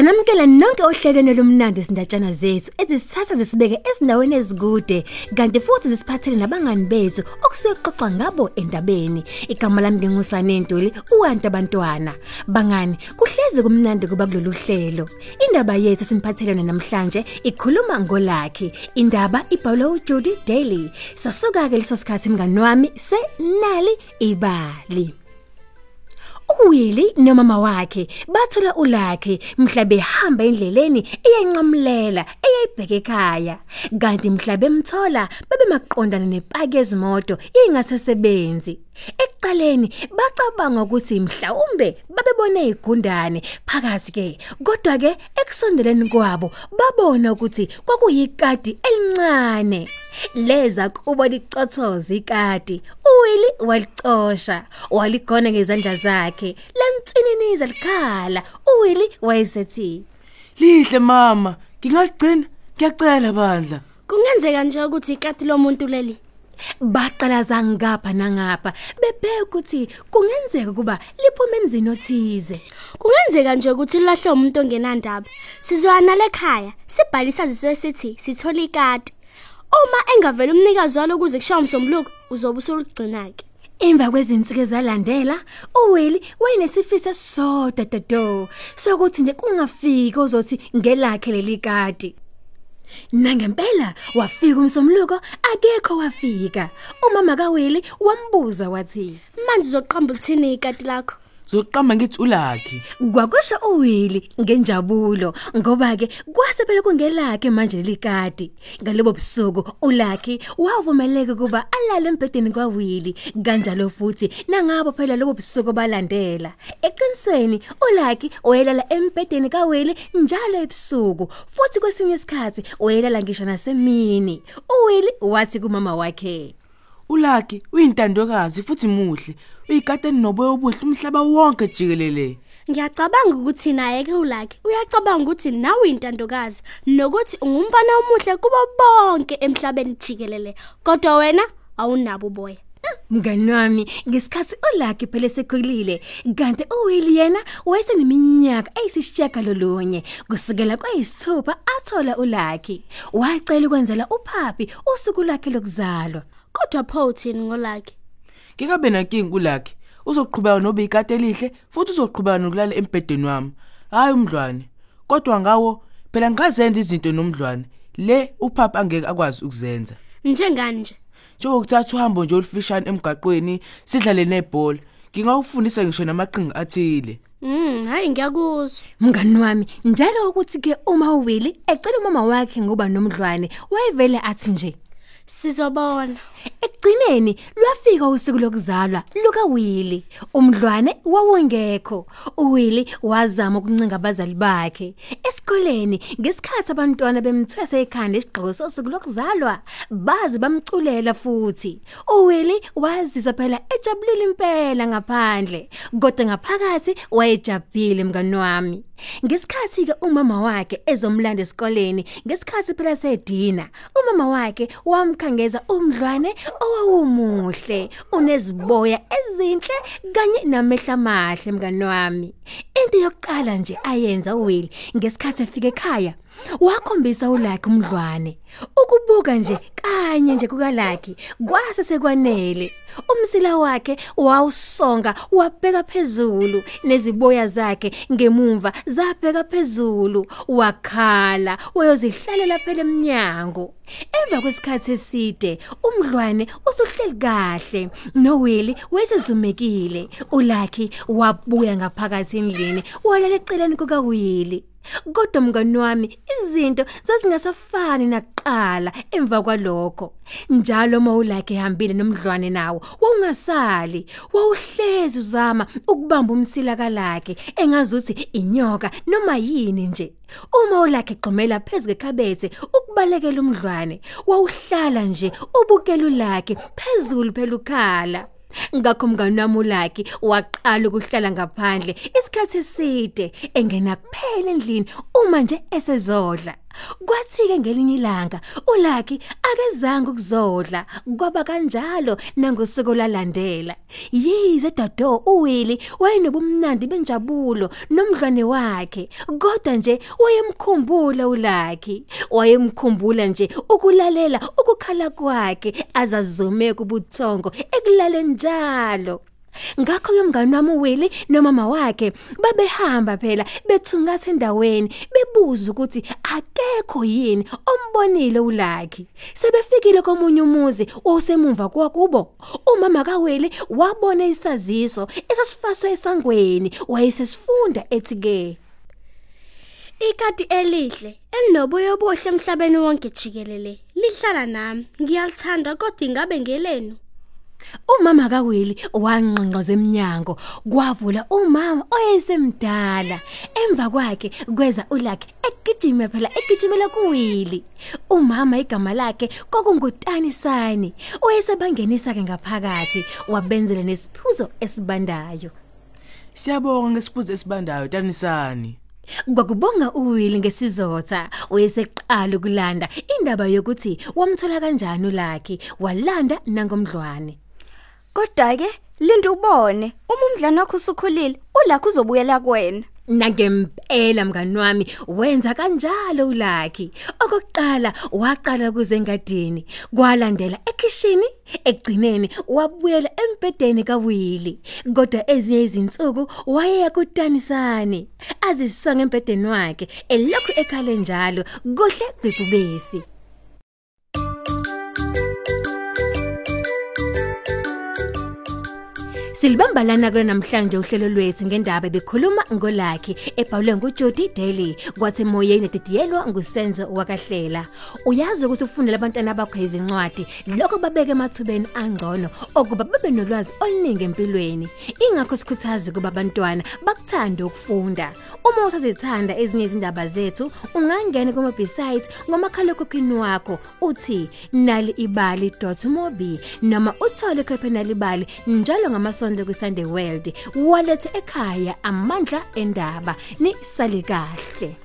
Sanamkela nonke ohlelweni lomnandi izindatshana zethu ezisithatha zisibeke ezindaweni ezikude kanti futhi zisiphathele nabangani bethu okusiyoxoxa ngabo endabeni. Igama lami ngingusane Ntuli uwantu abantwana. Bangani kuhlezi kumnandi kuba kulolu hlelo. Indaba yethu simphathelene namhlanje ikhuluma ngolakhi. Indaba ibhalwe uJudy Daily. Sasuka ke leso sikhathi mngani wami senali ibali. uWilly nomama wakhe bathola ulakhe mhla behamba endleleni eyanqamulela eyayibheke ekhaya. Kanti mhla bemthola bebemaqondana nepaki ezimoto ingasesebenzi ekuqaleni bacabanga ukuthi mhlawumbe babebone igundane phakathi ke kodwa ke ekusondeleni kwabo babona ukuthi kwakuyikati elincane leza kuba licothoza ikati uWilly walicosha waligona ngezandla zakhe lantsininiza likhala uWilly wayesethi Lihle mama, ngingaligcina. Ngiyacela bandla. Kungenzeka nje ukuthi ikati lomuntu leli. Baqala zangapha nangapha bebheka ukuthi kungenzeka kuba liphuma emzini othize Kungenzeka nje ukuthi lilahle umuntu ongenandaba. Sizwana lekhaya, sibhalisa sizo sithi sithola ikati. Uma engavela umnikazi walo kuze kushawa umsombuluko, uzobe usuligcina ke. Emva kwezinsike zalandela, uWilly wayenesifiso sodwa dodo sokuthi nje kungafiki ozothi ngelakhe leli kati. Nangempela wafika umsomluko akekho wafika. Umama kaWilly wambuza wathi, Manje uzoqamba ukuthini ikati lakho? Zoqamba ngithi ulakhi. Kwakusho uWilly ngenjabulo ngoba ke kwase phela kungelakhe manje likati ngalobo busuku uLucky wavumeleka kuba alale embhedeni kwaWilly kanjalo futhi nangabo phela lobo busuku balandela. Eqinisweni uLucky wayelala embhedeni kaWilly njalo ebusuku futhi kwesinye isikhathi wayelala ngisho nasemini. uWilly wathi kumama wakhe Ulakhi uyintandokazi futhi muhle. Uyikateni noboya obuhle umhlaba wonke jikelele. Ngiyacabanga ukuthi naye ke ulaki. Uyacabanga ukuthi nawe intandokazi nokuthi ungumfana omuhle kubo bonke emhlabeni jikelele. Kodwa wena awunabo uboya. Mngani wami ngesikhathi uLucky phela sekhulile kanti uWilly yena wayeseneminyaka eyisishiyaka lolunye kusukela kwayisithupha athola uLucky wacela ukwenzela uPhapi usuku lwakhe lokuzalwa Kodwa pho uthini ngolaki? Ngikabe nankingi ulakhi. Uzoqhubeka nobe ikati elihle futhi uzoqhubeka nokulala embhedeni wami. Hayi umdlwane. Kodwa ngawo phela ngazenza izinto nomdlwane. Le uphapa angeke akwazi ukuzenza. Njengani nje? Njengokuthatha uhambo nje olufishane emgaqweni sidlale nebhola. Ngingawufundisa ngisho namaqhinga athile. Mm, hayi ngiyakuzwa. Mngani wami njalo ukuthi ke uma uWilly ecela umama wakhe ngoba nomdlwane wayevele athi nje Sizobona. Ekugcineni lwafika usuku lokuzalwa luka Willy. Umdlwane wawungekho. uWilly wazama ukuncenga abazali bakhe. Esikoleni ngesikhathi abantwana bemthwese ekhanda isigqoko sosuku lokuzalwa, bazi bamculela futhi. uWilly wazizwa phela ejabulile impela ngaphandle, kodwa ngaphakathi wayejabhile mngani wami. Ngesikhathi ke umama wakhe ezomlanda esikoleni, ngesikhathi phela sedina, umama wakhe wamkhangeza umdlwane owawumuhle, uneziboya ezinhle kanye namehla amahle mngani wami. Into yokuqala nje ayenza uWilly ngesikhathi efika ekhaya wakhombisa uLucky umdlwane. Ukubuka nje kanye nje kukaLucky kwase sekwanele. Umsila wakhe wawusonga wabheka phezulu neziboya zakhe ngemumva zabheka phezulu wakhala wayozihlalela phela eminyango emva kwesikhathi eside umdlwane usuhleli kahle noWilly wayesezumekile uLucky wabuya ngaphakathi endlini walala eceleni kukaWilly Kodwa mngani wami izinto zazingasafani nakuqala emva kwalokho. Njalo uma ulake ehambile nomdlwane nawo, wawungasali, wawuhlezi uzama ukubamba umsila kalake engazuthi inyoka noma yini nje. Uma ulake egxumela phezulu kwekhabethe ukubalekela umdlwane, wawuhlala nje ubukela ulake phezulu phela ukhala. Ngakho mngani wami uLucky waqala ukuhlala ngaphandle isikhathi eside engena kuphela endlini uma nje esezodla. Kwathi-ke ngelinye ilanga uLucky akezange ukuzodla kwaba kanjalo nangosuku lalandela. Yize Dodo uWilly wayenobumnandi benjabulo nomdlwane wakhe kodwa nje wayemkhumbula uLucky. Wayemkhumbula nje ukulalela ukukhala kwakhe azazume kubuthongo ekulaleni njalo. Ngakho ke mngani wami uWilly nomama wakhe babehamba phela bethungatha endaweni bebuza ukuthi akekho yini ombonile uLucky. Sebefikile komunye umuzi osemumva kwakubo. Umama kaWilly wabona isaziso esasifaswe esangweni wayesesifunda ethi ke Ikati elihle elinobuye obuhle emhlabeni wonke jikelele lihlala nami ngiyalithanda kodwa ingabe ngelenu Umama kaWilly wanqonqoza eminyango kwavula umama oyesemdala. Emva kwakhe kweza uLucky egijima phela egijimela kuWilly. Umama igama lakhe kokungutani sani oyesebangenisa ke ngaphakathi wabenzela nesiphuzo esibandayo. Siyabonga ngesiphuzo esibandayo tanisani. Kwakubonga uWilly ngesizotha oyeseqala ukulanda indaba yokuthi wamthola kanjani uLucky walanda nangomdlwane. Kodwa ke linda ubone uma umdlane wakho usukhulile ulakho uzobuyela kuwena. Nangempela mngani wami wenza kanjalo uLucky. Okokuqala waqala kuze engadini, kwalandela ekitchen, egcineni wabuyela embedeni kaWilly. Kodwa ezinye izinsuku wayeya kutanisani, azisonga embedeni wakhe elokhu ekhale njalo kuhle kwebubesi. Silibamba lana ke namhlanje uhlelo lwethu ngendaba bekhuluma ngolakhi ebhalwe nguJody Daly kwathi moyeni edidiyelwa ngusenzo wakahlela. Uyazi ukuthi ufundela abantwana bakho izincwadi lokho babeke emathubeni angcono okuba babe nolwazi oluningi empilweni. Ingakho sikhuthaza kuba abantwana bakuthande ukufunda. Uma usazithanda ezinye izindaba zethu ungangena kuma website ngomakhalekhukhwini wakho uthi naliibali.mobi noma uthole ikhophi nalibali njalo ngamasonto kwiSunday World. Walethe ekhaya amandla endaba. Ni sale kahle.